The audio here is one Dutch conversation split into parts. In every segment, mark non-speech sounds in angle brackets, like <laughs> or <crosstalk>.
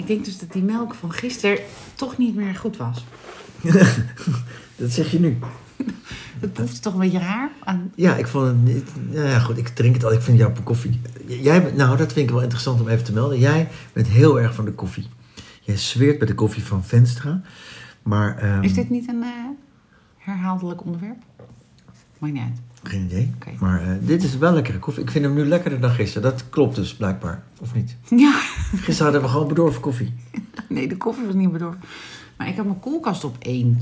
ik denk dus dat die melk van gisteren toch niet meer goed was. <laughs> Dat zeg je nu. Het proefde toch een beetje raar. Aan... Ja, ik vond het niet... Nou ja, goed, ik drink het al. Ik vind jouw koffie... Jij, nou, dat vind ik wel interessant om even te melden. Jij bent heel erg van de koffie. Jij zweert bij de koffie van Venstra. Maar... ehm, Is dit niet een eh, herhaaldelijk onderwerp? Maakt niet uit. Geen idee. Maar eh, dit is wel lekkere koffie. Ik vind hem nu lekkerder dan gisteren. Dat klopt dus blijkbaar. Of niet? Ja, Gisteren hadden we gewoon bedorven koffie. <laughs> nee, de koffie was niet bedorven. Maar ik heb mijn koelkast op één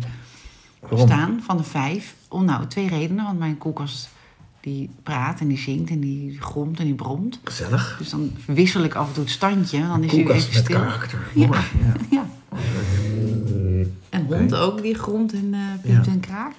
Waarom? staan van de vijf. Om nou twee redenen. Want mijn koelkast die praat en die zingt en die gromt en die bromt. Gezellig. Dus dan wissel ik af en toe het standje. Dan is hij Koelkast even met stil. karakter. Ja. Ja. <laughs> Ja. En hond ook, die gromt en piept Ja. en kraakt.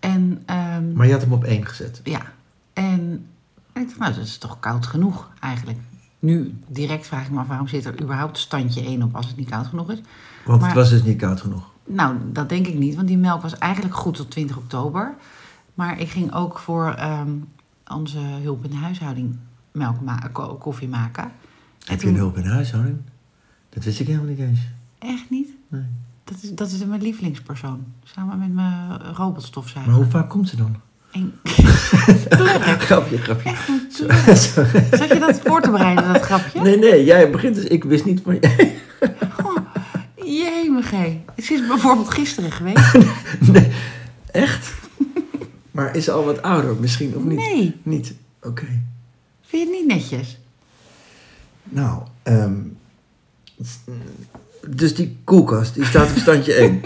En ehm, Maar je had hem op één gezet. ja, en, en ik dacht, nou, dat is toch koud genoeg eigenlijk. Nu, direct vraag ik me af, waarom zit er überhaupt standje 1 op als het niet koud genoeg is? Want Maar- het was dus niet koud genoeg. Nou, dat denk ik niet, want die melk was eigenlijk goed tot 20 oktober. Maar ik ging ook voor ehm, onze hulp in de huishouding melk ma- koffie maken. En Heb je toen- een hulp in de huishouding? Dat wist ik helemaal niet eens. Echt niet? Nee. Dat is, dat is mijn lievelingspersoon. Samen met mijn robotstofzuiger. Maar hoe vaak komt ze dan? En- <laughs> grapje, grapje. Echt een. <laughs> Zat je dat voor te bereiden, dat grapje? Nee, nee, jij begint dus. Ik wist niet van jij. <laughs> Oh, jemige. Het is bijvoorbeeld gisteren geweest. Nee, echt? Maar is ze al wat ouder misschien, of niet? Nee. Niet? Oké. Vind je het niet netjes? Nou, ehm, dus die koelkast, die staat op standje 1.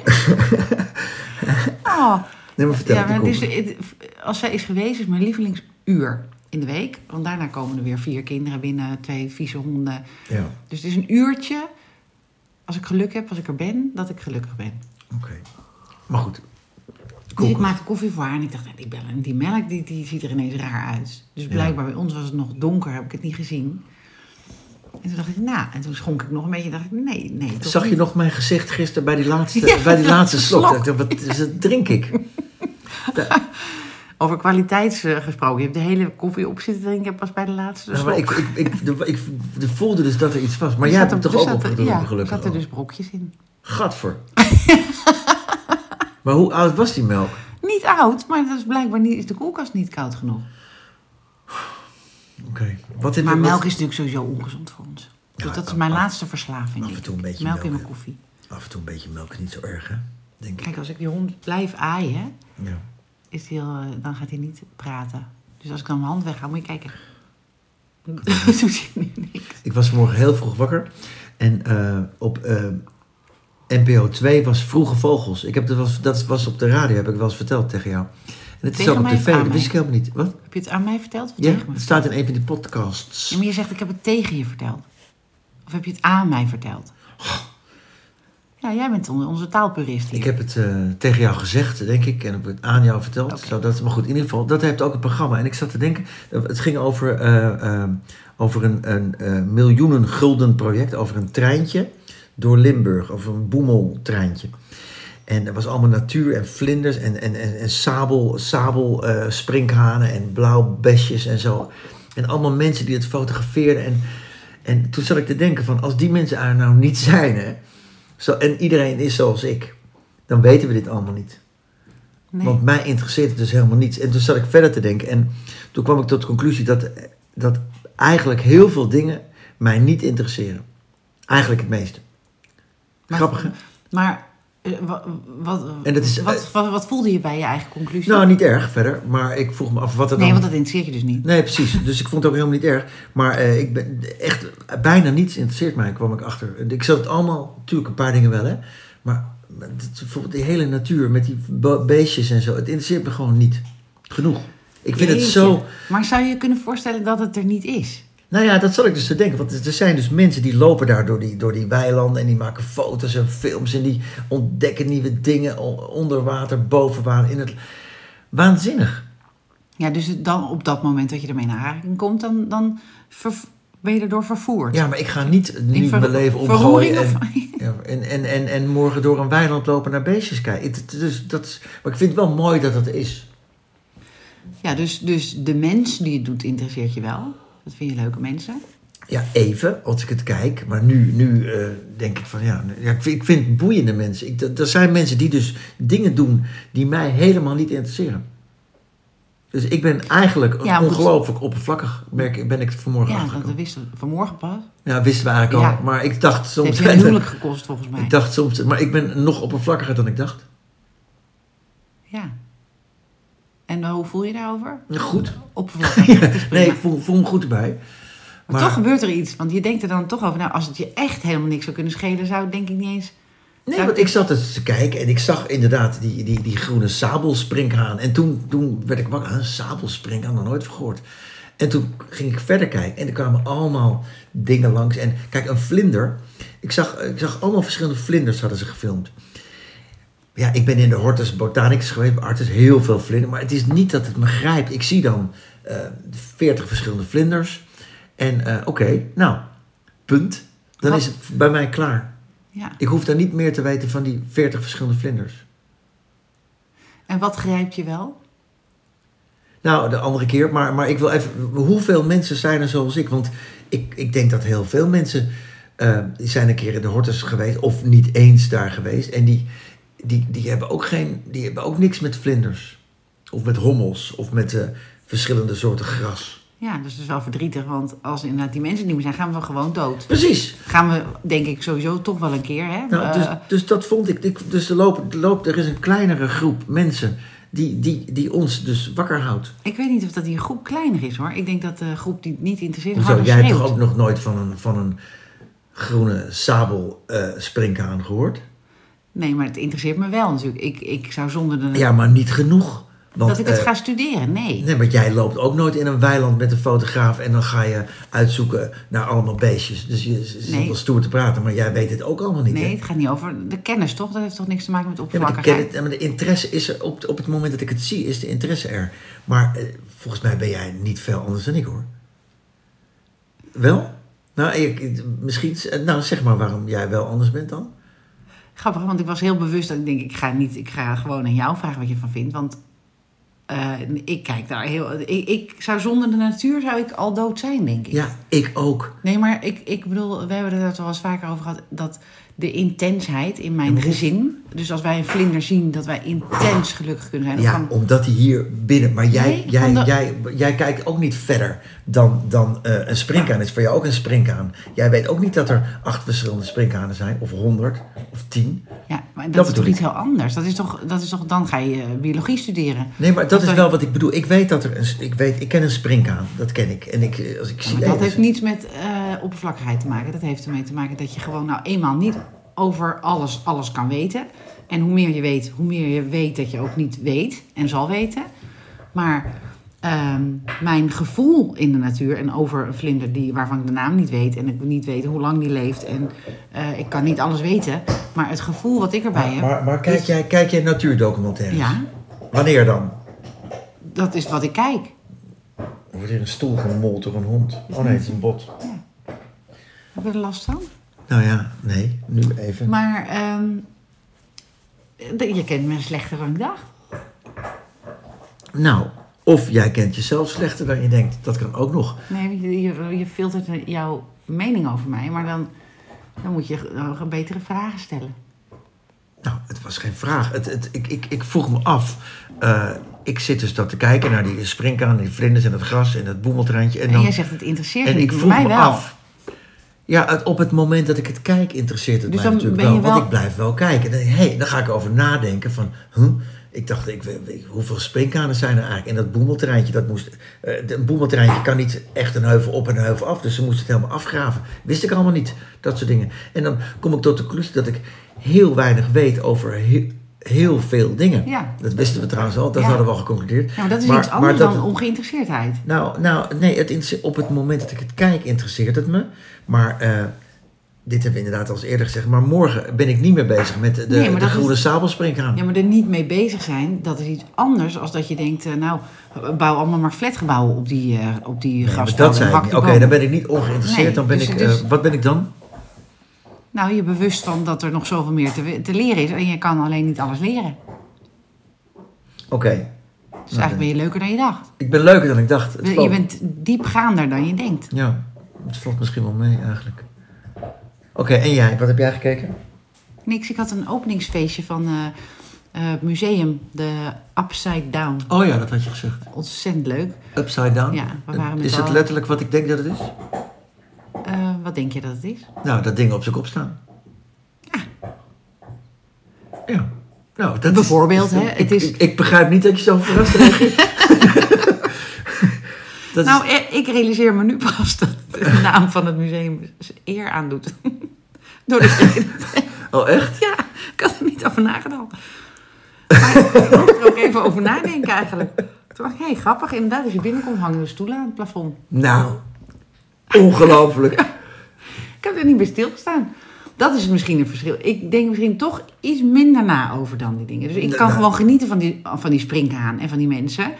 Oh, Nee, maar vertel. ja, maar het- als zij is geweest, is mijn lievelingsuur in de week. Want daarna komen er weer vier kinderen binnen, twee vieze honden. Ja, Dus het is een uurtje, als ik geluk heb, als ik er ben, dat ik gelukkig ben. oké. Maar goed. Dus ik maakte koffie voor haar en ik dacht, ik bel en die melk die, die ziet er ineens raar uit. Dus blijkbaar bij ons was het nog donker, heb ik het niet gezien. En toen dacht ik, nou, en toen schonk ik nog een beetje en dacht ik, nee, nee. toch Zag je nog mijn gezicht gisteren bij die laatste, <laughs> Ja, bij die laatste slok? slok. Ik dacht, Wat drink ik? Over kwaliteits eh, gesproken. Je hebt de hele koffie op zitten drinken pas bij de laatste Ja, maar ik, ik, ik, de- ik, de voelde dus dat er iets was. Maar Er jij hebt zat hem er- toch er ook er- opgedronken, Ja, er gelukkig. zaten ook. dus brokjes in. Gadver. <laughs> maar hoe oud was die melk? Niet oud, maar dat is blijkbaar niet, is de koelkast niet koud genoeg. Oké. Maar wat- melk is natuurlijk sowieso ongezond voor ons. Dus Ja, dat is mijn af- laatste verslaving. af en toe een beetje melk melk, in mijn koffie. Af en toe een beetje melk is niet zo erg, hè? Denk ik. Kijk, als ik die hond blijf aaien, Ja. is die eh, dan gaat hij niet praten. Dus als ik dan mijn hand weghaal, moet je kijken. <laughs> Doet hij nu niks. Ik was vanmorgen heel vroeg wakker. En eh, op eh, NPO 2 was Vroege Vogels. Ik heb, dat, was, dat was op de radio, heb ik wel eens verteld tegen jou. En het is ook op tv, dat wist ik helemaal niet. Wat? Heb je het aan mij verteld of Ja, tegen me? het staat in een van die podcasts. Ja, maar je zegt, ik heb het tegen je verteld. Of heb je het aan mij verteld? Ja, jij bent on- onze taalpurist hier. Ik heb het eh, tegen jou gezegd, denk ik, en heb het aan jou verteld. Oké. Zo, dat, maar goed, in ieder geval, dat heeft ook het programma. En ik zat te denken, eh, het ging over, eh, over een, een miljoenen gulden project, over een treintje door Limburg, over een boemeltreintje. En er was allemaal natuur en vlinders en, en, en, en sabel, sabel sprinkhanen en blauwbesjes en zo. En allemaal mensen die het fotografeerden. En, en toen zat ik te denken van, als die mensen er nou niet zijn, hè, zo, en iedereen is zoals ik, dan weten we dit allemaal niet. Nee. Want mij interesseert het dus helemaal niets. En toen zat ik verder te denken. En toen kwam ik tot de conclusie dat, dat eigenlijk heel veel dingen mij niet interesseren. Eigenlijk het meeste. Maar- Grappig, hè? Maar eh, wa- wat, En dat is, wat, wat, wat voelde je bij je eigen conclusie? Nou, niet erg verder. Maar ik vroeg me af wat er nee, dan... want dat interesseert je dus niet. Nee, precies. Dus ik vond het ook helemaal niet erg. Maar eh, ik ben echt... Bijna niets interesseert mij, kwam ik achter. Ik zat het allemaal... Natuurlijk een paar dingen wel, hè. Maar het- bijvoorbeeld die hele natuur met die be- beestjes en zo. Het interesseert me gewoon niet. Genoeg. Ik vind het zo... Maar zou je je kunnen voorstellen dat het er niet is? Nou ja, dat zat ik dus te denken. Want er zijn dus mensen die lopen daar door die, door die weilanden... en die maken foto's en films... en die ontdekken nieuwe dingen onder water, boven water. In het... Waanzinnig. Ja, dus dan op dat moment dat je ermee in aanraking komt, dan, dan ver- ben je erdoor vervoerd. Ja, maar ik ga niet nu ver- mijn leven omgooien... En, <laughs> ja, en, en, en, en morgen door een weiland lopen naar beestjes kijken. Dus dat maar ik vind het wel mooi dat dat is. Ja, dus, dus de mens die het doet interesseert je wel. Dat vind je leuke mensen. Ja, even, als ik het kijk. Maar nu, nu eh, denk ik van ja, ja ik, vind, ik vind boeiende mensen. Ik, zijn mensen die dus dingen doen die mij helemaal niet interesseren. Dus ik ben eigenlijk Ja, ongelooflijk oppervlakkig, merk, ik- ben ik vanmorgen Ja, dat wisten we vanmorgen pas. Ja, wisten we eigenlijk al. Ja. Maar ik dacht Het soms... heeft je een huwelijk gekost volgens <laughs> mij. ik dacht soms... Maar ik ben nog oppervlakkiger dan ik dacht. Ja. En eh, hoe voel je daarover? Goed. Oppervlakkig. <laughs> Nee, ik voel, voel me goed erbij. Maar, toch gebeurt er iets. Want je denkt er dan toch over. Nou, als het je echt helemaal niks zou kunnen schelen, zou het denk ik niet eens. Nee, want ik zat dus te kijken en ik zag inderdaad die, die, die groene sabelspringhaan. En toen, toen werd ik wakker. Een sabelspringhaan, nog nooit van gehoord. En toen ging ik verder kijken en er kwamen allemaal dingen langs. En kijk, een vlinder. Ik zag, ik zag allemaal verschillende vlinders hadden ze gefilmd. Ja, ik ben in de Hortus Botanicus geweest, Artis, heel veel vlinders. Maar het is niet dat het me grijpt. Ik zie dan eh 40 verschillende vlinders. En eh, oké, nou, punt. Dan Wat- is het bij mij klaar. Ja. Ik hoef daar niet meer te weten van die 40 verschillende vlinders. En wat grijpt je wel? Nou, de andere keer, maar, maar ik wil even. Hoeveel mensen zijn er zoals ik? Want ik, ik denk dat heel veel mensen. eh, die zijn een keer in de Hortus geweest, of niet eens daar geweest. En die, die, die, hebben, ook geen, die hebben ook niks met vlinders. Of met hommels, of met eh, verschillende soorten gras. Ja, dus het is wel verdrietig. Want als inderdaad die mensen niet meer zijn, gaan we gewoon dood. Precies. Gaan we, denk ik, sowieso toch wel een keer. Hè? Nou, dus, Eh, dus dat vond ik. dus er, loopt, er, loopt, er is een kleinere groep mensen die, die, die ons dus wakker houdt. ik weet niet of dat die groep kleiner is hoor. Ik denk dat de groep die niet interesseert Hoezo? harder Jij hebt toch ook nog nooit van een, van een groene sabel eh springhaan gehoord? Nee, maar het interesseert me wel natuurlijk. Ik, ik zou zonder de... Ja, maar niet genoeg. Want, dat ik het eh, ga studeren, nee. Nee, want jij loopt ook nooit in een weiland met een fotograaf en dan ga je uitzoeken naar allemaal beestjes. Dus je zit Nee. wel stoer te praten, maar jij weet het ook allemaal niet. Nee, hè? het gaat niet over de kennis, toch? Dat heeft toch niks te maken met Ja, maar, de, oppervlakkigheid? kennis- maar de interesse is er, op, op het moment dat ik het zie, is de interesse er. Maar eh, volgens mij ben jij niet veel anders dan ik hoor. Wel? Nou, ik, ik- misschien, nou, zeg maar waarom jij wel anders bent dan. Grappig, want ik was heel bewust dat ik denk, ik ga, niet, ik ga gewoon aan jou vragen wat je ervan vindt. Want eh, ik kijk daar heel... Ik, ik zou zonder de natuur zou ik al dood zijn, denk ik. Ja, ik ook. Nee, maar ik, ik bedoel, we hebben het er wel eens vaker over gehad... dat de intensheid in mijn gezin... dus als wij een vlinder zien, dat wij intens gelukkig kunnen zijn. Ja, omdat hij hier binnen. Maar jij, Nee, jij, de- jij, jij kijkt ook niet verder dan, dan eh, een springkaan is voor jou ook een springkaan. Jij weet ook niet dat er acht verschillende springkanen zijn, of honderd, of tien. ja, maar dat, dat is toch iets heel anders? Dat is toch, dat is toch dan ga je eh, biologie studeren. Nee, maar dat Of is wel wat ik bedoel. Ik weet dat er een. Ik, weet, ik ken een springkaan, dat ken ik. En ik, eh, als ik Ja, zie. hey, dat heeft niets met eh, oppervlakkigheid te maken. Dat heeft ermee te maken dat je gewoon nou eenmaal niet over alles, alles kan weten. En hoe meer je weet, hoe meer je weet dat je ook niet weet en zal weten. Maar ehm, mijn gevoel in de natuur en over een vlinder die, waarvan ik de naam niet weet... en ik niet weet hoe lang die leeft en eh, ik kan niet alles weten... maar het gevoel wat ik erbij maar, heb, maar, maar kijk, is- jij, kijk jij natuurdocumentaires? ja, Wanneer dan? dat is wat ik kijk. Er wordt hier een stoel gemold door een hond. Oh nee, het is een bot. Heb je er last van? Nou ja, nee, nu even. Maar ehm, je kent me slechter dan ik dacht. Nou, of jij kent jezelf slechter dan je denkt. Dat kan ook nog. Nee, je, je, filtert jouw mening over mij, maar dan, dan moet je nog betere vragen stellen. Nou, het was geen vraag. Het, het, ik, ik, ik vroeg me af. eh, ik zit dus dat te kijken naar die springkaan, die vlinders en het gras en het boemeltreintje. En, En, dan, jij zegt het interesseert en me ik niet, vroeg mij me wel. af. Ja, op het moment dat ik het kijk, interesseert het Dus mij natuurlijk wel, Want ik blijf wel kijken. Dan, hey, dan ga ik over nadenken van... Huh? Ik dacht, ik, hoeveel springkanen zijn er eigenlijk? En dat boemelterreintje, dat moest... eh, een boemelterreintje kan niet echt een heuvel op en een heuvel af. Dus ze moesten het helemaal afgraven. Wist ik allemaal niet, dat soort dingen. En dan kom ik tot de conclusie dat ik heel weinig weet over heel, veel dingen. Ja. Dat wisten we trouwens al, dat Ja. hadden we al geconcludeerd. Ja, maar dat is Maar- iets anders dan ongeïnteresseerdheid. nou, nou nee, het op het moment dat ik het kijk, interesseert het me. Maar eh, dit hebben we inderdaad al eens eerder gezegd. Maar morgen ben ik niet meer bezig met de, Nee, de groene sabelspringhaan. Ja, maar er niet mee bezig zijn, dat is iets anders als dat je denkt, eh, nou, bouw allemaal maar flatgebouwen op die, eh op die Nee, dat niet. Oké, dan ben ik niet ongeïnteresseerd. Nee, dan ben dus- ik, dus- wat ben ik dan? Nou, je bewust van dat er nog zoveel meer te, te leren is en je kan alleen niet alles leren. Oké, Dus eigenlijk ben je leuker dan je dacht. ik ben leuker dan ik dacht. Het Je valt- bent diepgaander dan je denkt. Ja. Het valt misschien wel mee eigenlijk. Oké, en jij? Wat heb jij gekeken? Niks, ik had een openingsfeestje van eh, eh, het museum, de Upside Down. Oh ja, dat had je gezegd. Ontzettend leuk. Upside down. Ja, we waren met is het letterlijk wat ik denk dat het is? Eh, wat denk je dat het is? Nou, dat ding op zijn kop staan. Ja. Nou, dat Bijvoorbeeld, is, hè, Ik, het is- ik, ik begrijp niet dat je zo verrast reageert. <laughs> <laughs> dat nou, is, eh, ik realiseer me nu pas dat de <laughs> naam van het museum eer aandoet. Door de oh, echt? Ja, ik had er niet over nagedacht. Maar ik moest er ook even over nadenken eigenlijk. Toen dacht ik, hé, grappig. Inderdaad, als je binnenkomt hangen de stoelen aan het plafond. Nou, ongelooflijk. <laughs> Ik heb er niet bij stilgestaan. Dat is misschien een verschil. Ik denk misschien toch iets minder na over dan die dingen. Dus ik kan nou. gewoon genieten van die, van die springhaan en van die mensen.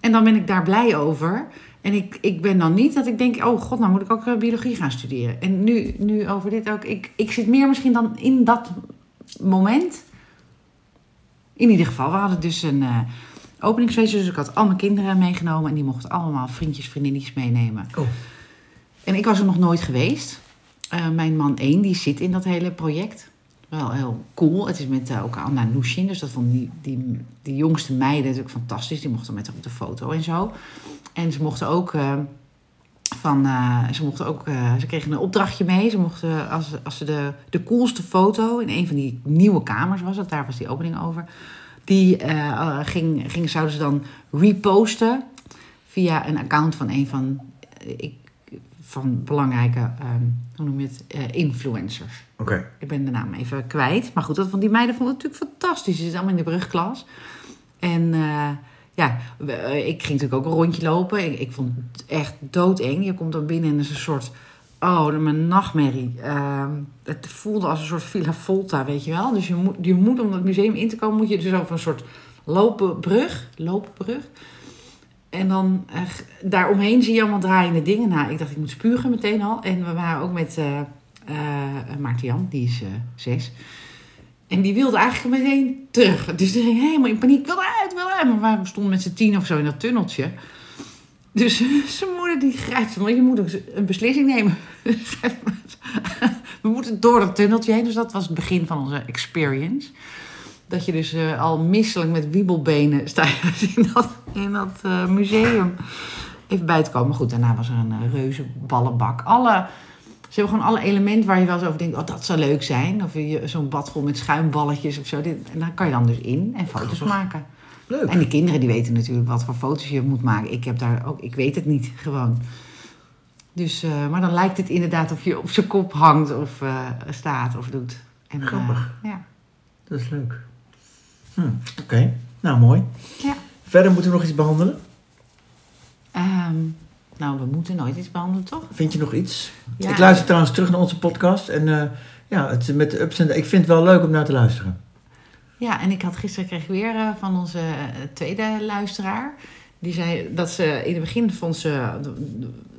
En dan ben ik daar blij over. En ik, ik ben dan niet dat ik denk, oh god, nou moet ik ook eh, biologie gaan studeren. En nu, nu over dit ook. Ik, ik zit meer misschien dan in dat moment. In ieder geval, we hadden dus een eh openingsfeestje. Dus ik had al mijn kinderen meegenomen. En die mochten allemaal vriendjes, vriendinnetjes meenemen. Oh. En ik was er nog nooit geweest. Eh, mijn man 1, die zit in dat hele project. Wel heel cool. Het is met eh, ook Anna Nushin. Dus dat vonden die, die, jongste meiden natuurlijk fantastisch. Die mochten met haar op de foto en zo. En ze mochten ook... eh, van, ze, mochten ook ze kregen een opdrachtje mee. Ze mochten, als, als ze de, de coolste foto in een van die nieuwe kamers was het, daar was die opening over. Die ging, ging, zouden ze dan reposten via een account van een van, ik, van belangrijke, ehm, hoe noem je het, Eh, influencers. Oké. Ik ben de naam even kwijt. Maar goed, dat van die meiden vonden het natuurlijk fantastisch. Ze zitten allemaal in de brugklas. En eh, ja, eh, ik ging natuurlijk ook een rondje lopen. Ik, ik vond het echt doodeng. Je komt dan binnen en is een soort... Oh, mijn nachtmerrie. Ehm, het voelde als een soort Villa Volta, weet je wel. Dus je moet, je moet om dat museum in te komen... moet je dus over een soort lopenbrug... loopbrug. En dan g- daaromheen zie je allemaal draaiende dingen. Nou, ik dacht, ik moet spugen meteen al. En we waren ook met Maarten Jan, die is zes. En die wilde eigenlijk meteen terug. Dus die ging helemaal in paniek. Wil eruit, wil eruit. Maar we stonden met z'n tien of zo in dat tunneltje. Dus <laughs> zijn moeder die grijpt van, je moet een beslissing nemen. <laughs> we moeten door dat tunneltje heen. Dus dat was het begin van onze experience. Dat je dus eh, al misselijk met wiebelbenen staat <laughs> in dat, in dat eh, museum. Even bij te komen. Maar goed, daarna was er een eh, reuze ballenbak. Alle, ze hebben gewoon alle elementen waar je wel eens over denkt... oh, dat zou leuk zijn. Of je- zo'n bad vol met schuimballetjes of zo. Dit, en daar kan je dan dus in en foto's maken. Leuk. En die kinderen die weten natuurlijk wat voor foto's je moet maken. Ik heb daar ook, ik weet het niet gewoon. Dus, maar dan lijkt het inderdaad of je op zijn kop hangt of staat of doet. En, Grappig. ja. Dat is leuk. Hm, Oké, nou mooi. Ja. Verder moeten we nog iets behandelen. Ehm, nou, we moeten nooit iets behandelen, toch? Vind je nog iets? Ja. Ik luister trouwens terug naar onze podcast. En eh, ja, het, met de ups en ik vind het wel leuk om naar te luisteren. Ja, en ik had gisteren kreeg weer eh, van onze eh, tweede luisteraar. Die zei dat ze in het begin vond ze.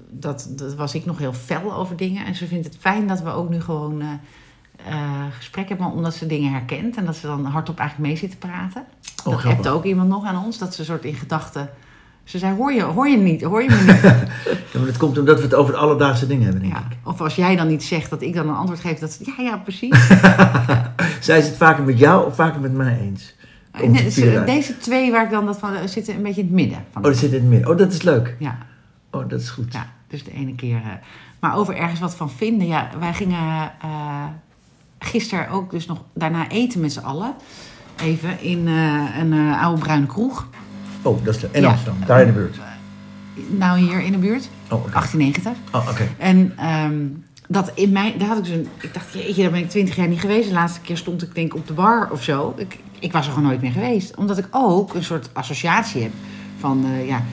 Dat, dat was ik nog heel fel over dingen. En ze vindt het fijn dat we ook nu gewoon eh gesprek hebben, omdat ze dingen herkent. En dat ze dan hardop eigenlijk mee zit te praten. Oh, dat hebt ook iemand nog aan ons. Dat ze soort in gedachten. Ze zei: Hoor je, hoor je niet? Hoor je me niet? <laughs> Ja, maar dat komt omdat we het over de alledaagse dingen hebben, denk ja. ik. Of als jij dan niet zegt, dat ik dan een antwoord geef. Dat ze, ja, ja, precies. <laughs> Zij is het vaker met jou of vaker met mij eens? Nee, ze- deze twee waar ik dan dat van eh, zitten een beetje in het midden. Van Oh, dat zit in het midden. Oh, dat is leuk. Ja. Oh, dat is goed. Ja, dus de ene keer. eh, maar over ergens wat van vinden. Ja, wij gingen gisteren ook dus nog daarna eten met z'n allen. Even in eh, een eh, oude bruine kroeg. Oh, dat is leuk. In Ja. Amsterdam, daar in de buurt. Nou, hier in de buurt. Oh, oké. 1890. Oh, oké. En ehm, dat in mijn, daar had ik zo'n, ik dacht, jeetje, daar ben ik twintig jaar niet geweest. De laatste keer stond ik denk ik op de bar of zo. Ik, ik was er gewoon nooit meer geweest. Omdat ik ook een soort associatie heb van, eh, ja,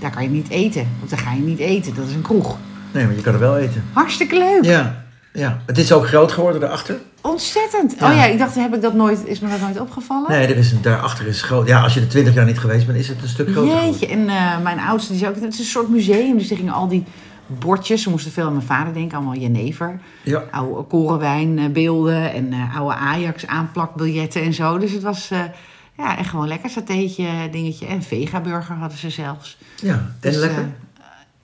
daar kan je niet eten. Of daar ga je niet eten. Dat is een kroeg. Nee, maar je kan er wel eten. Hartstikke leuk. Ja, ja. Het is ook groot geworden daarachter. Ontzettend. Ja. Oh ja, ik dacht, heb ik dat nooit, is me dat nooit opgevallen? Nee, er is een, daarachter is groot. Ja, als je er twintig jaar niet geweest bent, is het een stuk groter Jeetje, en eh, mijn oudste die zei ook, het is een soort museum. Dus die gingen al die bordjes, ze moesten veel aan mijn vader denken, allemaal jenever. Ja. Oude korenwijnbeelden en eh, oude Ajax aanplakbiljetten en zo. Dus het was eh, ja, echt gewoon lekker satéetje dingetje. En vegaburger hadden ze zelfs. Ja, en Dus, lekker?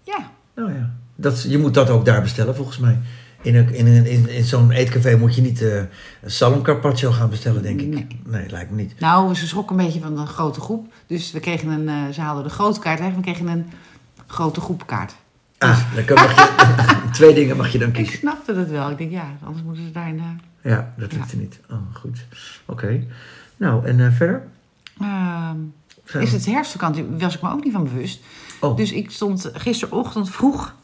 ja, nou ja. Dat, je moet dat ook daar bestellen, volgens mij. In, een, in, een, in, in zo'n eetcafé moet je niet eh een salm carpaccio gaan bestellen, denk ik. Nee. nee lijkt me niet. Nou, ze schrok een beetje van de grote groep. Dus we kregen een, eh, ze haalden de grote kaart weg. We kregen een grote groepkaart. Ah, dan kan, mag je, <laughs> twee dingen mag je dan Ik kiezen. snapte dat wel. Ik denk, ja, anders moeten ze daarin... eh, Ja, dat Ja. lukte niet. Oh, goed. Oké. Nou, en eh, verder? ehm, Zijn is het herfstvakantie? Was ik me ook niet van bewust. Oh, Dus ik stond gisterochtend vroeg,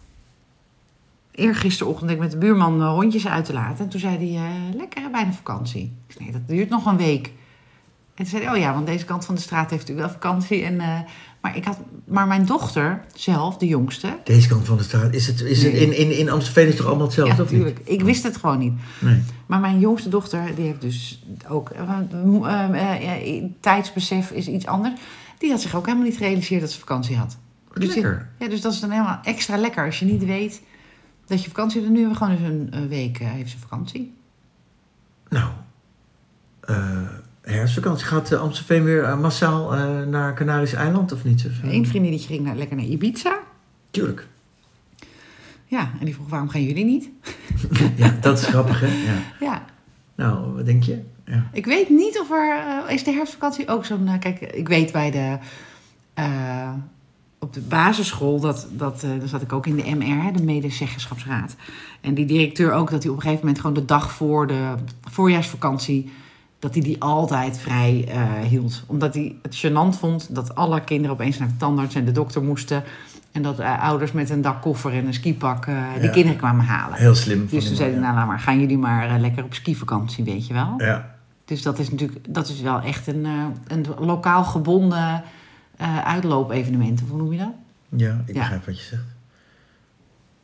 eergisterochtend, ik met de buurman eh, hondjes uit te laten. En toen zei hij, eh, lekker hè, bijna vakantie. Ik zei, nee, dat duurt nog een week. En toen zei hij, oh ja, want deze kant van de straat heeft natuurlijk wel vakantie. En, eh, maar, ik had, maar mijn dochter zelf, de jongste... deze kant van de straat. Is het, is het in, in, in Amstelveen is het toch allemaal hetzelfde, ja, natuurlijk. Ik wist het gewoon niet. Nee. Maar mijn jongste dochter, die heeft dus ook... eh, eh, eh, eh, tijdsbesef is iets anders. Die had zich ook helemaal niet gerealiseerd dat ze vakantie had. Dus die- Lekker. Ja, dus dat is dan helemaal extra lekker als je niet weet dat je vakantie hebt. Nu hebben we gewoon eens een, week eh, heeft ze vakantie. Nou, eh herfstvakantie. Gaat uh, Amstelveen weer eh, massaal eh, naar Canarische eiland of niet? Of, eh? Eén vriendinnetje ging naar, lekker naar Ibiza. Tuurlijk. Ja, en die vroeg waarom gaan jullie niet? <laughs> Ja, dat is grappig, hè? Ja. Ja, Nou, wat denk je? Ja. ik weet niet of er... eh, is de herfstvakantie ook zo'n... eh, kijk, ik weet bij de... op de basisschool, dat, dat, eh, daar zat ik ook in de MR, hè, de medezeggenschapsraad. En die directeur ook, dat hij op een gegeven moment gewoon de dag voor de voorjaarsvakantie, dat hij die altijd vrij eh, hield. Omdat hij het gênant vond dat alle kinderen opeens naar de tandarts en de dokter moesten. En dat eh, ouders met een dakkoffer en een skipak die Ja. kinderen kwamen halen. Heel slim. Dus toen zei hij, man, nou laat maar, gaan jullie maar lekker op skivakantie, weet je wel. ja. Dus dat is natuurlijk, dat is wel echt een, een lokaal gebonden eh uitloopevenement. Of Hoe noem je dat? Ja, ik Ja. begrijp wat je zegt.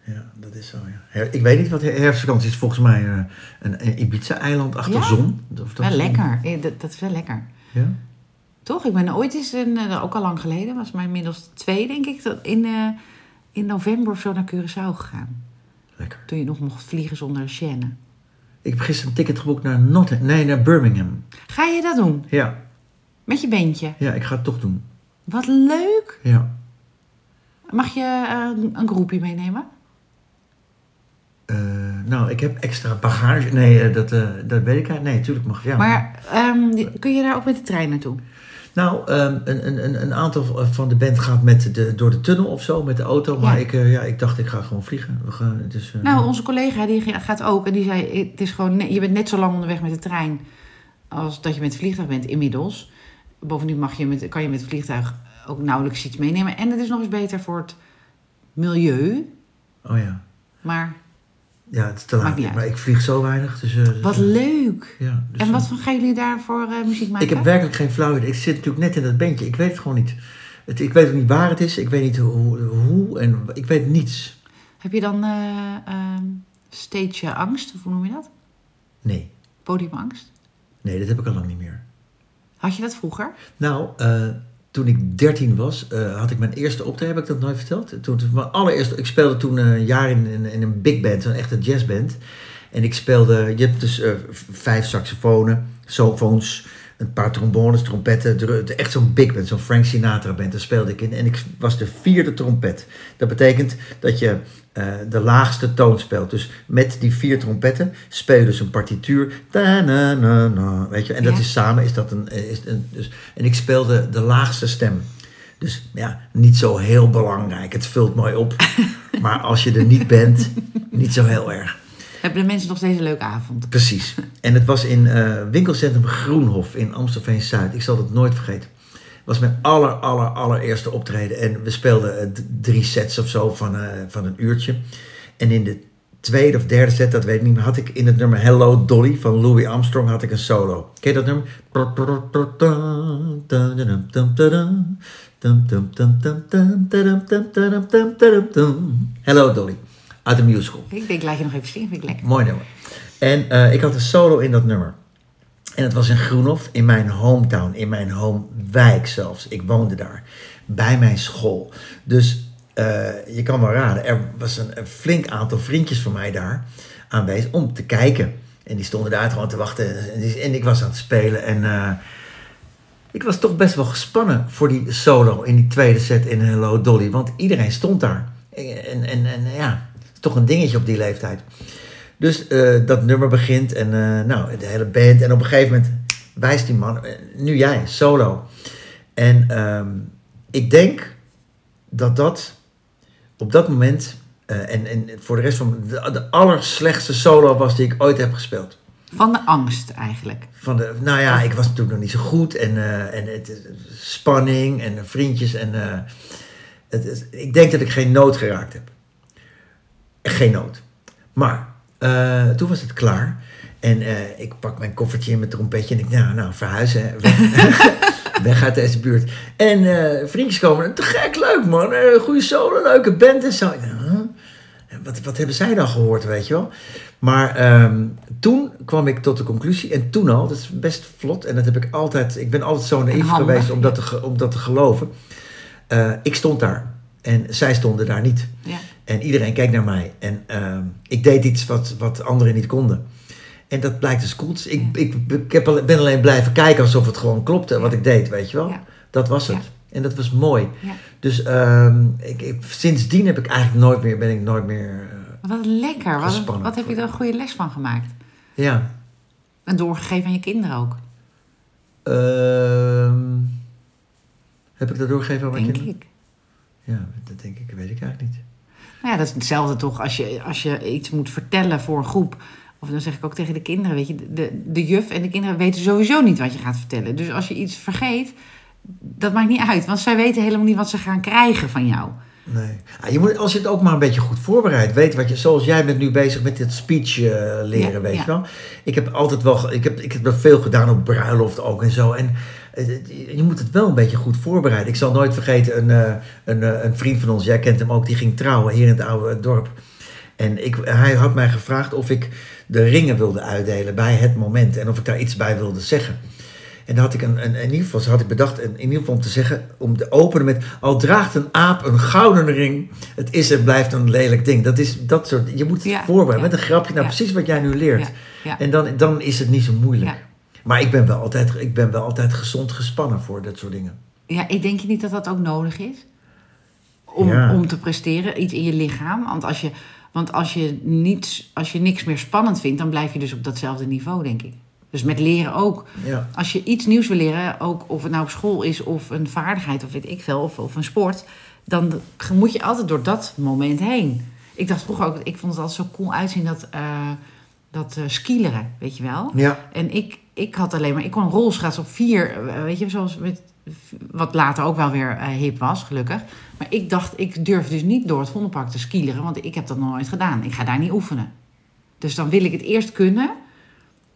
Ja, dat is zo, ja. Her- ik weet niet wat her- herfstvakantie is. Volgens mij eh, een, een Ibiza-eiland achter Ja. zon. Of dat wel lekker. Dat, dat is wel lekker. Ja? Toch? Ik ben ooit eens, in, eh, ook al lang geleden, was maar inmiddels twee, denk ik, dat in, in november of zo naar Curaçao gegaan. Lekker. Toen je nog mocht vliegen zonder chaîne. Ik heb gisteren een ticket geboekt naar Nottingham. Nee, naar Birmingham. Ga je dat doen? Ja, Met je beentje? ja ik ga het toch doen. Wat leuk! Ja. Mag je eh, een groepje meenemen? Eh, nou, ik heb extra bagage. Nee, eh, dat, dat weet ik eigenlijk. Nee, natuurlijk mag ja. Maar ehm, kun je daar ook met de trein naartoe? Nou, ehm, een, een, een- een aantal van de band gaat met de, door de tunnel of zo, met de auto. Maar Ja. ik, ja, ik dacht, ik ga gewoon vliegen. We gaan, dus, Nou, onze collega die gaat ook en die zei: het is gewoon, je bent net zo lang onderweg met de trein als dat je met het vliegtuig bent inmiddels. Bovendien mag je met, kan je met het vliegtuig ook nauwelijks iets meenemen. En het is nog eens beter voor het milieu. Oh ja. Maar Ja, het is te laat. Maar ik vlieg zo weinig. Dus, eh, dus, wat leuk! Ja, dus, En wat voor gaan jullie daarvoor eh muziek maken? Ik heb werkelijk geen flauw idee. Ik zit natuurlijk net in dat bandje. Ik weet het gewoon niet. Het, ik weet ook niet waar het is. Ik weet niet hoe, hoe en ik weet niets. Heb je dan eh ehm, stage angst, of hoe noem je dat? Nee. Podiumangst? Nee, dat heb ik al lang niet meer. Had je dat vroeger? Nou, eh, toen ik 13 was, eh, had ik mijn eerste optreden. Heb ik dat nooit verteld? Toen, mijn allereerste, ik speelde toen een jaar in, in, een big band, een echte jazzband. En ik speelde, je hebt dus eh, vijf saxofonen, sofoons, een paar trombones, trompetten. Echt zo'n big band, zo'n Frank Sinatra band. Daar speelde ik in. En ik was de vierde trompet. Dat betekent dat je eh, de laagste toon speelt. Dus met die vier trompetten speel je dus een partituur. Ta-na-na-na, weet je, en dat Ja. is samen is dat een, is een dus, en ik speelde de laagste stem. Dus ja, niet zo heel belangrijk. Het vult mooi op. <laughs> maar als je er niet bent, niet zo heel erg. Hebben de mensen nog steeds een leuke avond? Precies. En het was in eh, winkelcentrum Groenhof in Amstelveen Zuid. Ik zal het nooit vergeten. Het was mijn aller, aller, allereerste optreden. En we speelden eh, drie sets of zo van, eh, van een uurtje. En in de tweede of derde set, dat weet ik niet meer, had ik in het nummer Hello Dolly van Louis Armstrong had ik een solo. Ken je dat nummer? Hello Dolly. Uit de musical. Ik denk, laat je nog even zingen, vind ik lekker. Mooi nummer. En eh, ik had een solo in dat nummer. En het was in Groenhof, in mijn hometown, in mijn homewijk zelfs. Ik woonde daar, bij mijn school. Dus eh, je kan wel raden, er was een, een flink aantal vriendjes van mij daar aanwezig om te kijken. En die stonden daar gewoon te wachten. En ik was aan het spelen. En eh, ik was toch best wel gespannen voor die solo in die tweede set in Hello Dolly. Want iedereen stond daar. En, en, en ja, Toch een dingetje op die leeftijd. Dus eh, dat nummer begint en eh, nou, de hele band. En op een gegeven moment wijst die man, eh, nu jij, solo. En ehm, ik denk dat dat op dat moment, en, en voor de rest van de, de allerslechtste solo was die ik ooit heb gespeeld. Van de angst eigenlijk. Van de, nou ja, ik was natuurlijk nog niet zo goed en, en het, spanning en vriendjes. En, het, ik denk dat ik geen noot geraakt heb. Geen noot. Maar eh, toen was het klaar. En eh, ik pak mijn koffertje in mijn trompetje en ik, nou, nou verhuizen. Weg, <laughs> weg uit deze buurt. En eh, vriendjes komen, te gek, leuk man. Goede solo, leuke band en zo. Wat, wat hebben zij dan gehoord, weet je wel? Maar ehm, toen kwam ik tot de conclusie, en toen al, dat is best vlot, en dat heb ik altijd, ik ben altijd zo naïef geweest om dat te, om dat te geloven. Ik stond daar en zij stonden daar niet. Ja. En iedereen keek naar mij. En ehm, ik deed iets wat, wat anderen niet konden. En dat blijkt dus goed. Ik, Ja. ik, ik heb, ben alleen blijven kijken alsof het gewoon klopte wat ik deed, weet je wel. Ja. Dat was het. Ja. En dat was mooi. Dus ehm, ik, ik, sindsdien heb ik eigenlijk nooit meer, ben ik nooit meer... eh, Wat lekker. Wat, wat heb je er een goede les van gemaakt? ja. En doorgegeven aan je kinderen ook, Ehm, heb ik dat doorgegeven aan mijn denk kinderen? ik. Ja, dat denk ik, weet ik eigenlijk niet. Nou ja, dat is hetzelfde toch als je, als je iets moet vertellen voor een groep. Of dan zeg ik ook tegen de kinderen, weet je, de, de juf en de kinderen weten sowieso niet wat je gaat vertellen. Dus als je iets vergeet, dat maakt niet uit. Want zij weten helemaal niet wat ze gaan krijgen van jou. Nee. Ah, je moet, als je het ook maar een beetje goed voorbereidt, weet wat je, zoals jij bent nu bezig met dit speech eh, leren, Ja, weet ja. je wel. Ik heb altijd wel, ik heb, ik heb er veel gedaan op bruiloft ook en zo. En je moet het wel een beetje goed voorbereiden. Ik zal nooit vergeten, een, eh, een, eh, een vriend van ons, jij kent hem ook, die ging trouwen hier in het oude dorp. En ik, hij had mij gevraagd of ik de ringen wilde uitdelen bij het moment en of ik daar iets bij wilde zeggen. En dan had ik een, een, in ieder geval had ik bedacht, in ieder geval om te zeggen, om te openen met, al draagt een aap een gouden ring, het is en blijft een lelijk ding. Dat is dat soort, je moet het Ja, voorbereiden ja. met een grapje, nou Ja. precies wat jij nu leert. En dan, dan is het niet zo moeilijk. Maar ik ben, wel altijd, ik ben wel altijd gezond gespannen voor dat soort dingen. Ja, ik denk je niet dat dat ook nodig is? Om, Ja. om te presteren, iets in je lichaam. Want als je, want als je, niets, als je niks meer spannend vindt, dan blijf je dus op datzelfde niveau, denk ik. Dus met leren ook. Ja, Als je iets nieuws wil leren, ook of het nou op school is of een vaardigheid of weet ik veel, of, of een sport, dan moet je altijd door dat moment heen. Ik dacht vroeger ook, ik vond het altijd zo cool uitzien dat, eh dat eh, skileren, weet je wel. ja, En ik, ik had alleen maar, ik kon rolschaatsen op vier, eh, weet je, zoals met, wat later ook wel weer eh, hip was, gelukkig. Maar ik dacht, ik durf dus niet door het Vondelpark te skileren, want ik heb dat nog nooit gedaan. Ik ga daar niet oefenen. Dus dan wil ik het eerst kunnen.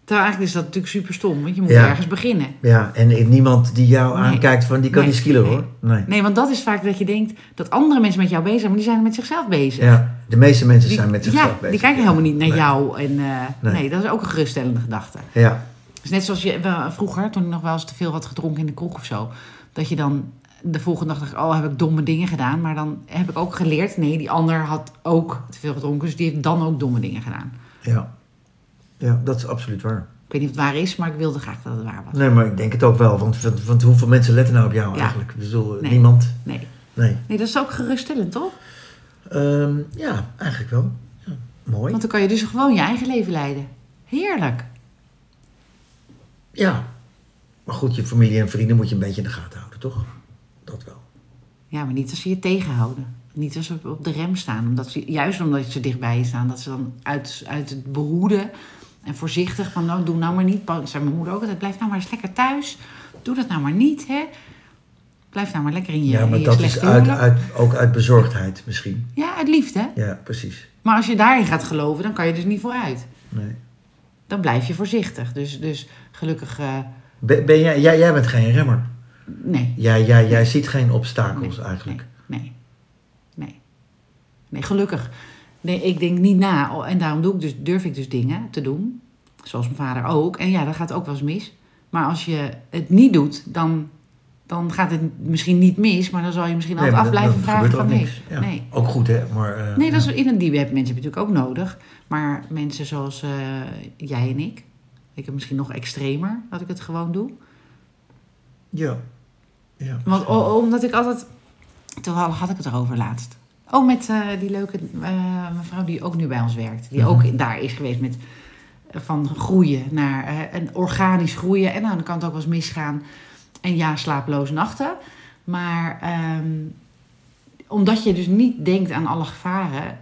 Terwijl eigenlijk is dat natuurlijk super stom, want je moet Ja. ergens beginnen. ja. En niemand die jou Nee. aankijkt van, die kan Nee. niet skillen Nee. hoor. Nee. Nee, want dat is vaak dat je denkt dat andere mensen met jou bezig zijn, maar die zijn met zichzelf bezig. Ja, de meeste mensen Die- zijn met zichzelf ja, bezig. die kijken helemaal niet naar jou. En, eh, Nee. nee. dat is ook een geruststellende gedachte. Ja, Dus net zoals je vroeger, toen ik nog wel eens te veel had gedronken in de kroeg of zo. Dat je dan de volgende dag dacht, oh, heb ik domme dingen gedaan. Maar dan heb ik ook geleerd, nee, die ander had ook te veel gedronken. Dus die heeft dan ook domme dingen gedaan. ja. Ja, dat is absoluut waar. Ik weet niet of het waar is, maar ik wilde graag dat het waar was. Nee, maar ik denk het ook wel. Want, want, want hoeveel mensen letten nou op jou Ja. eigenlijk? Ik bedoel, Nee. niemand. Nee. Nee. nee, dat is ook geruststellend, toch? Ehm, ja, eigenlijk wel. Ja, mooi. Want dan kan je dus gewoon je eigen leven leiden. Heerlijk. Ja. Maar goed, je familie en vrienden moet je een beetje in de gaten houden, toch? Dat wel. Ja, maar niet als ze je tegenhouden. Niet als ze op- de rem staan. Omdat ze, juist omdat ze dichtbij je staan. Dat ze dan uit, uit het behoeden en voorzichtig van... Nou, doe nou maar niet. Pa- Zei mijn moeder ook altijd. Blijf nou maar eens lekker thuis. Doe dat nou maar niet, hè. Blijf nou maar lekker in je, ja, maar dat is uit, uit, ook uit bezorgdheid misschien. Ja, uit liefde. Ja, precies. Maar als je daarin gaat geloven, dan kan je dus niet vooruit. Nee. Dan blijf je voorzichtig. Dus, dus gelukkig... eh, Ben, ben jij, jij, jij bent geen remmer. nee. Jij, jij, jij ziet geen obstakels Nee, eigenlijk. Nee, nee, nee. Nee, gelukkig. Nee, ik denk niet na. Oh, En daarom doe ik dus, durf ik dus dingen te doen. Zoals mijn vader ook. En ja, dat gaat ook wel eens mis. Maar als je het niet doet, dan, dan gaat het misschien niet mis. Maar dan zal je misschien altijd maar af dan- blijven dan vragen van nee. Ja. Nee. Ook goed, hè? Maar, eh, Nee, dat is, in een die heb mensen natuurlijk ook nodig. Maar mensen zoals eh, jij en ik. Ik heb misschien nog extremer dat ik het gewoon doe. Ja. ja. Want omdat ik altijd... Toen had ik het erover laatst. Oh, met eh, die leuke mevrouw die ook nu bij ons werkt. Die Mhm. ook daar is geweest met van groeien naar een organisch groeien. En nou, dan kan het ook wel eens misgaan. En ja, slaaploze nachten. Maar ehm, omdat je dus niet denkt aan alle gevaren,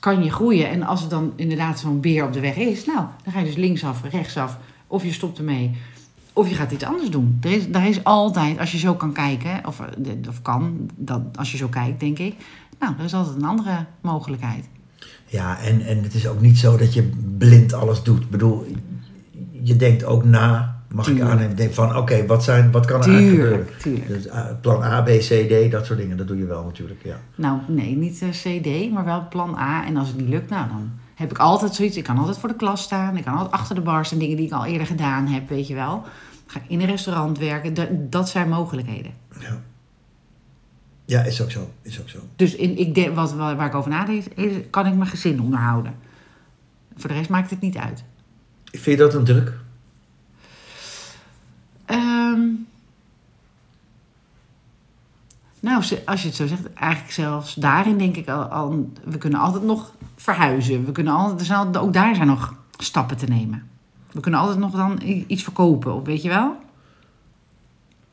kan je groeien. En als het dan inderdaad zo'n beer op de weg is, nou, dan ga je dus linksaf, rechtsaf. Of je stopt ermee. Of je gaat iets anders doen. Er is, daar is altijd, als je zo kan kijken, of, eh, of kan, dat, als je zo kijkt, denk ik. Nou, er is altijd een andere mogelijkheid. Ja, en, en het is ook niet zo dat je blind alles doet. Ik bedoel, je denkt ook na, mag ik Tuurlijk. aan en denk van, oké, wat, zijn, wat kan er eigenlijk gebeuren? Tuurlijk, tuurlijk. Dus, eh, plan A, B, C, D, dat soort dingen, dat doe je wel natuurlijk, ja. Nou, nee, niet eh, CD, maar wel plan A. En als het niet lukt, nou, dan heb ik altijd zoiets. Ik kan altijd voor de klas staan. Ik kan altijd achter de bar staan. Dingen die ik al eerder gedaan heb, weet je wel. Ga ik in een restaurant werken. Dat, dat zijn mogelijkheden. Ja, ja is ook zo, is ook zo. Dus in, ik denk, wat, waar waar ik over nadenk, is, kan ik mijn gezin onderhouden. Voor de rest maakt het niet uit. Vind je dat een druk? Ehm, nou, als je het zo zegt, eigenlijk zelfs daarin denk ik al, al we kunnen altijd nog verhuizen. We kunnen altijd, er zijn ook daar zijn nog stappen te nemen. We kunnen altijd nog dan iets verkopen, of weet je wel?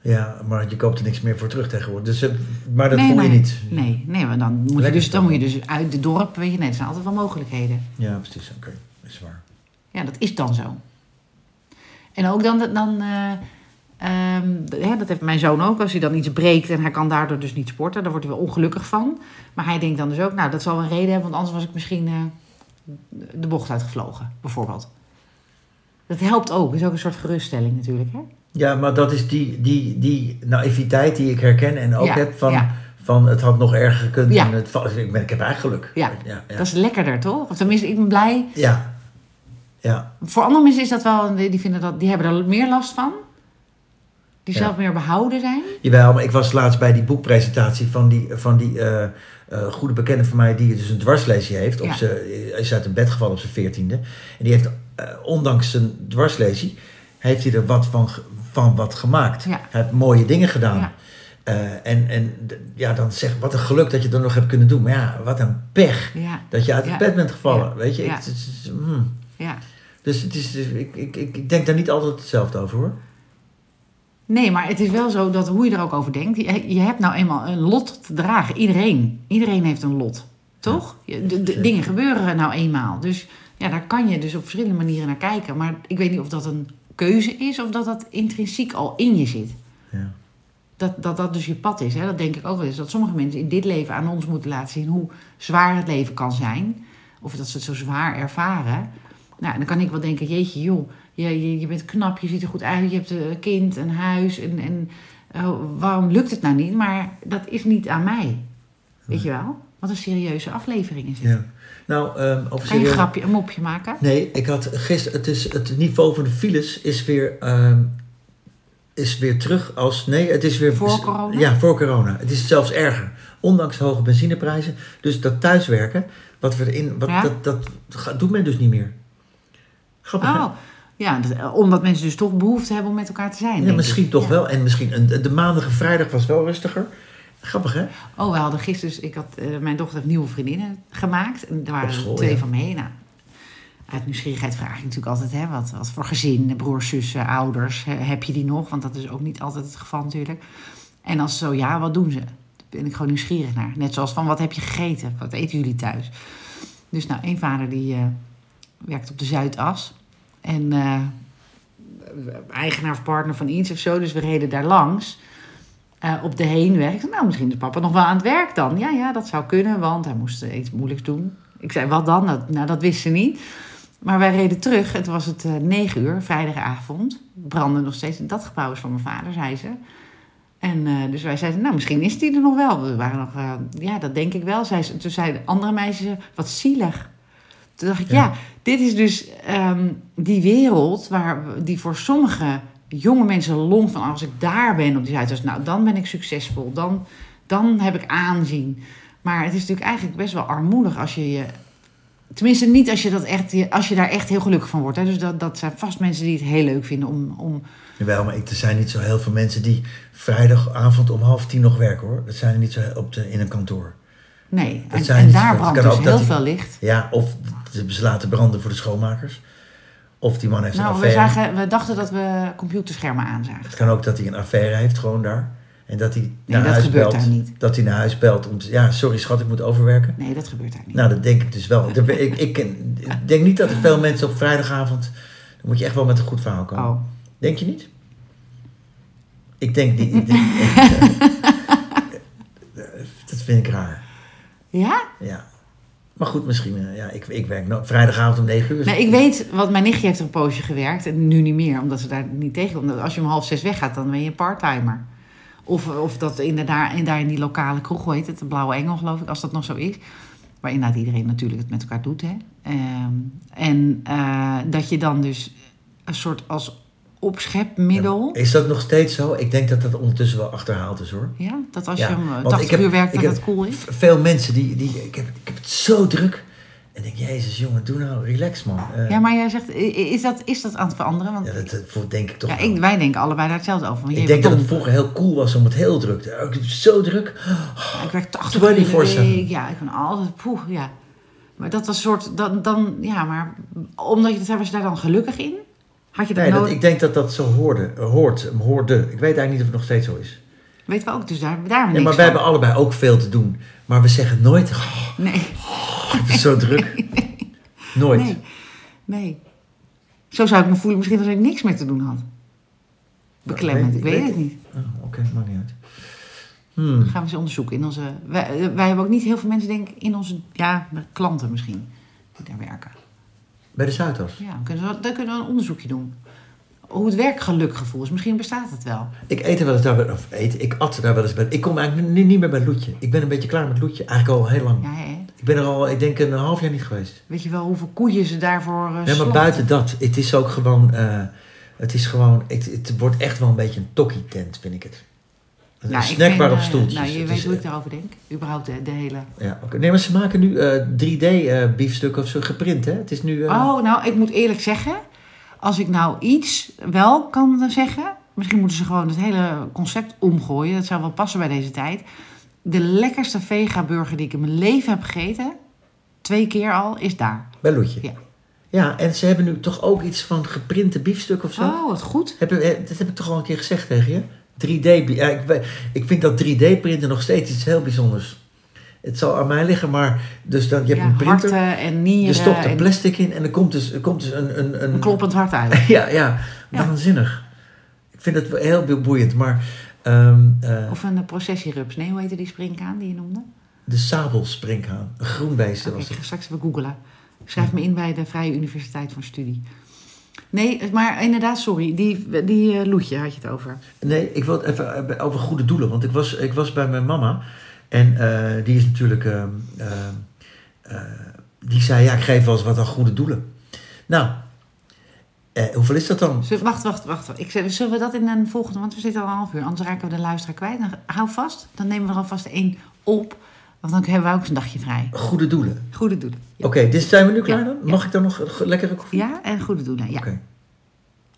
Ja, maar je koopt er niks meer voor terug tegenwoordig. Dus, eh, maar dat nee, voel je niet. Nee, nee, maar dan moet, je dus, dan moet je dus uit de dorp, weet je, nee, er zijn altijd wel mogelijkheden. Ja, precies, oké, is waar. Ja, dat is dan zo. En ook dan, dan eh, hè, dat heeft mijn zoon ook, als hij dan iets breekt en hij kan daardoor dus niet sporten, daar wordt hij wel ongelukkig van. Maar hij denkt dan dus ook, nou, dat zal een reden hebben, want anders was ik misschien eh, de bocht uitgevlogen, bijvoorbeeld. Dat helpt ook, is ook een soort geruststelling natuurlijk, hè? Ja, maar dat is die, die, die naïviteit die ik herken en ook Ja, heb van, ja. van het had nog erger gekund. Ja. En het, ik, ben, ik heb eigenlijk geluk. Ja, ja, ja. Dat is lekkerder, toch? Of tenminste, ik ben blij. ja. ja. Voor andere mensen is dat wel, die, vinden dat, die hebben er meer last van. Die zelf meer behouden zijn. Jawel, maar ik was laatst bij die boekpresentatie van die, van die eh, eh, goede bekende van mij die dus een dwarslesie heeft. Op zijn- is uit een bed gevallen op zijn veertiende. En die heeft, eh, ondanks zijn dwarslesie, heeft hij er wat van, van wat gemaakt. Ja. Hij heeft mooie dingen gedaan. Ja. Eh, en en ja, dan zeg wat een geluk dat je dat nog hebt kunnen doen. Maar ja, wat een pech Ja, dat je uit het Ja. bed bent gevallen. Ja. Weet je, Ja. ik, het ja. Dus, het is, dus ik, ik, ik denk daar niet altijd hetzelfde over hoor. Nee, maar het is wel zo dat hoe je er ook over denkt. Je, je hebt nou eenmaal een lot te dragen. Iedereen. Iedereen heeft een lot. Toch? De, dingen gebeuren nou eenmaal. Dus ja, daar kan je dus op verschillende manieren naar kijken. Maar ik weet niet of dat een keuze is of dat dat intrinsiek al in je zit. Ja. Dat dat, dat dus je pad is. Hè? Dat denk ik ook wel eens. Dat sommige mensen in dit leven aan ons moeten laten zien hoe zwaar het leven kan zijn. Of dat ze het zo zwaar ervaren. Nou, en dan kan ik wel denken, jeetje joh, je, je, je bent knap, je ziet er goed uit, je hebt een kind, een huis. En, en eh, waarom lukt het nou niet? Maar dat is niet aan mij. Weet je wel? Wat een serieuze aflevering is het. Ja. Nou, ehm over je een serieus- grapje, een mopje maken? Nee, ik had gisteren, het, is, het niveau van de files is weer, ehm, is weer terug als, nee, het is weer... Voor corona? Ja, voor corona. Het is zelfs erger. Ondanks de hoge benzineprijzen. Dus dat thuiswerken, wat we erin, wat, Ja? dat, dat doet men dus niet meer. Grappig, hè? Ja, dat- eh, omdat mensen dus toch behoefte hebben om met elkaar te zijn. Ja, misschien ik. toch Ja. wel. En misschien een, de maandag en vrijdag was wel rustiger. Grappig, hè? Oh, we hadden gisteren, dus ik had, eh, mijn dochter heeft nieuwe vriendinnen gemaakt. En daar waren school, er twee ja. van mee. Nou, uit nieuwsgierigheid vraag ik natuurlijk altijd, hè, wat, wat voor gezin, broers, zussen, ouders, heb je die nog? Want dat is ook niet altijd het geval natuurlijk. En als zo, ja, wat doen ze? Daar ben ik gewoon nieuwsgierig naar. Net zoals van, wat heb je gegeten? Wat eten jullie thuis? Dus nou, één vader die eh, werkt op de Zuidas. En eh, eigenaar of partner van iets of zo. Dus we reden daar langs. eh, op de heenweg. Ik zei, nou, misschien is papa nog wel aan het werk dan. Ja, ja, dat zou kunnen, want hij moest eh, iets moeilijks doen. Ik zei, wat dan? Dat, nou, dat wist ze niet. Maar wij reden terug. Het was het negen uur, vrijdagavond. Brandde nog steeds. Dat gebouw is van mijn vader, zei ze. En dus wij zeiden, nou, misschien is die er nog wel. We waren nog, ja, dat denk ik wel. Zei ze, toen zeiden andere meisjes, wat zielig. Toen dacht ik, ja, Ja. dit is dus ehm, die wereld waar, die voor sommige jonge mensen long van als ik daar ben op die Zuidas, nou dan ben ik succesvol, dan, dan heb ik aanzien. Maar het is natuurlijk eigenlijk best wel armoedig als je je. Tenminste, niet als je, dat echt, als je daar echt heel gelukkig van wordt. Hè. Dus dat, dat zijn vast mensen die het heel leuk vinden om. om Jawel, maar ik, er zijn niet zo heel veel mensen die vrijdagavond om half tien nog werken hoor. Dat zijn er niet zo op de, in een kantoor. Nee, en, daar brandt dus heel veel licht. Ja, of ze laten branden voor de schoonmakers. Of die man heeft een Nou, we, affaire. zagen, we dachten dat we computerschermen aanzagen. Het kan ook dat hij een affaire heeft gewoon daar. En dat hij naar dat huis belt. daar niet. Dat hij naar huis belt om te ja, sorry schat, ik moet overwerken. Nee, dat gebeurt daar niet. Nou, dat denk ik dus wel. Ik, ik denk niet dat er veel mensen op vrijdagavond... Dan moet je echt wel met een goed verhaal komen. oh. Denk je niet? Ik denk niet. Ik denk, <laughs> dat vind ik raar. Ja? Ja. Maar goed, misschien. eh, Ja, ik, ik werk nou, vrijdagavond om 9 uur. Nee, ik weet, want mijn nichtje heeft er een poosje gewerkt. En nu niet meer, omdat ze daar niet tegen. Als je om half zes weggaat, dan ben je een parttimer. Of, of dat inderdaad, en daar in die lokale kroeg, hoe heet het? De Blauwe Engel, geloof ik, als dat nog zo is. Waar inderdaad iedereen natuurlijk het met elkaar doet. Hè? Ehm, en eh, dat je dan dus een soort als opschepmiddel... Is dat nog steeds zo? Ik denk dat dat ondertussen wel achterhaald is hoor. Ja, dat als Ja, je om want 80 ik heb- uur werkt, dat dat cool is. Veel mensen die, die ik, heb, ik heb het zo druk. En ik denk, jezus jongen, doe nou, relax man. Eh, Ja, maar jij zegt, is dat, is dat aan het veranderen? Want ja, dat, dat voor- denk ik toch ja, ik, wij denken allebei daar hetzelfde over. Want Ik denk dat het vroeger heel cool was om het heel druk te Ik heb zo druk. Ja, ik werk 80 uur in de 24/7. week. Ja, ik ben altijd poeh, ja. Maar dat was een soort, dan, dan, ja, maar omdat je, was je daar dan gelukkig in? Had je dat Nee, dat, ik denk dat dat zo hoorde, hoort, hoorde. Ik weet eigenlijk niet of het nog steeds zo is. Weten we ook, dus daar, daar hebben we Ja, maar wij hebben allebei ook veel te doen. Maar we zeggen nooit, oh, Nee, het zo druk. <laughs> Nooit. nee, nee. Zo zou ik me voelen misschien als ik niks meer te doen had. Beklemmend, ik weet- weet weet- het niet. Oh, Oké, maakt niet uit. Hmm. Dat gaan we eens onderzoeken. In onze, wij, wij hebben ook niet heel veel mensen, denk ik, in onze, ja, klanten misschien, die daar werken. Bij de Zuidas. Ja, dan kunnen, we, dan kunnen we een onderzoekje doen. Hoe het werkgelukgevoel is. Misschien bestaat het wel. Ik eet er wel eens daar, of eet, ik at daar wel eens bij. Ik kom eigenlijk niet meer bij Loetje. Ik ben een beetje klaar met Loetje. Eigenlijk al heel lang. Ja, hè? Ik ben er al, ik denk, een half jaar niet geweest. Weet je wel hoeveel koeien ze daarvoor uh, Nee, maar buiten dat, het is ook gewoon, eh, het is gewoon, het, het wordt echt wel een beetje een tokkie-tent, vind ik het. Een Nou, snackbar op eh, stoeltjes. Nou, je Het weet is, hoe ik eh, daarover denk. Überhaupt de, de hele... Ja, oké. Nee, maar ze maken nu eh 3D-biefstukken of zo geprint, hè? Het is nu... eh, Oh, nou, ik moet eerlijk zeggen. Als ik nou iets wel kan zeggen... Misschien moeten ze gewoon het hele concept omgooien. Dat zou wel passen bij deze tijd. De lekkerste vega-burger die ik in mijn leven heb gegeten... twee keer al, is daar. Bij Loetje. Ja. Ja, en ze hebben nu toch ook iets van geprinte biefstuk of zo? Oh, wat goed. Heb eh, dat heb ik toch al een keer gezegd tegen je? 3D, bi- ja, ik, ik vind dat 3D-printen nog steeds iets heel bijzonders. Het zal aan mij liggen, maar dus dan, je hebt ja, een printer, en nieren. je stopt er plastic in en er komt dus, er komt dus een, een, een, een kloppend hart uit. <laughs> Ja, ja, Ja. waanzinnig. Ik vind het heel boeiend, maar ehm, eh, Of een processierups. Nee, hoe heette die springkaan die je noemde? de sabelspringhaan, een was ik het. ga straks even googlen. Ik schrijf me in bij de Vrije Universiteit van Studie. Nee, maar inderdaad, sorry. Die, die eh, Loetje had je het over. Nee, ik wil het even eh, over goede doelen, want ik was, ik was bij mijn mama en eh, die is natuurlijk, ehm, ehm, eh, die zei ja, ik geef wel eens wat aan goede doelen. Nou, eh, hoeveel is dat dan? Zullen, wacht, wacht, wacht. Ik, zeg, zullen we dat in een volgende... Want we zitten al een half uur. Anders raken we de luisteraar kwijt. Dan, hou vast. Dan nemen we er alvast één op. Want dan hebben we ook een dagje vrij. Goede doelen. Goede doelen. Ja, Oké, dus zijn we nu klaar Ja, dan? Mag ik dan nog een lekkere koffie? ja en goede doelen. Ja. Oké.